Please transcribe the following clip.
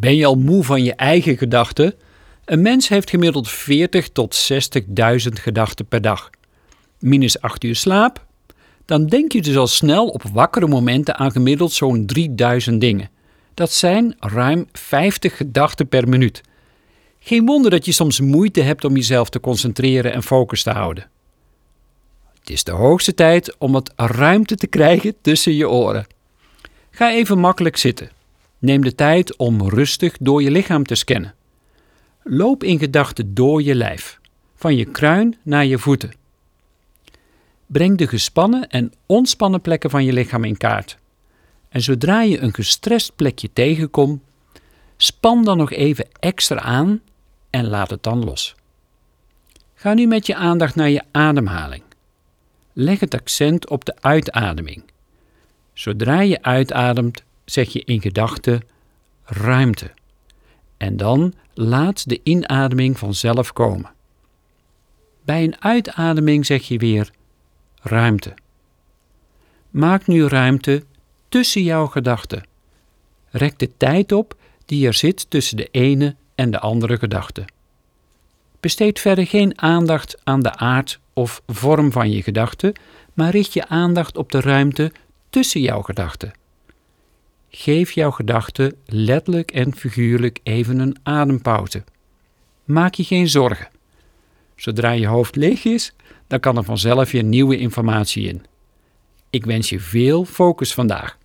Ben je al moe van je eigen gedachten? Een mens heeft gemiddeld 40 tot 60.000 gedachten per dag. Minus 8 uur slaap? Dan denk je dus al snel op wakkere momenten aan gemiddeld zo'n 3000 dingen. Dat zijn ruim 50 gedachten per minuut. Geen wonder dat je soms moeite hebt om jezelf te concentreren en focus te houden. Het is de hoogste tijd om wat ruimte te krijgen tussen je oren. Ga even makkelijk zitten. Neem de tijd om rustig door je lichaam te scannen. Loop in gedachten door je lijf, van je kruin naar je voeten. Breng de gespannen en ontspannen plekken van je lichaam in kaart. En zodra je een gestrest plekje tegenkomt, span dan nog even extra aan en laat het dan los. Ga nu met je aandacht naar je ademhaling. Leg het accent op de uitademing. Zodra je uitademt, zeg je in gedachten ruimte. En dan laat de inademing vanzelf komen. Bij een uitademing zeg je weer ruimte. Maak nu ruimte tussen jouw gedachten. Rek de tijd op die er zit tussen de ene en de andere gedachte. Besteed verder geen aandacht aan de aard of vorm van je gedachten, maar richt je aandacht op de ruimte tussen jouw gedachten. Geef jouw gedachten letterlijk en figuurlijk even een adempauze. Maak je geen zorgen. Zodra je hoofd leeg is, dan kan er vanzelf weer nieuwe informatie in. Ik wens je veel focus vandaag.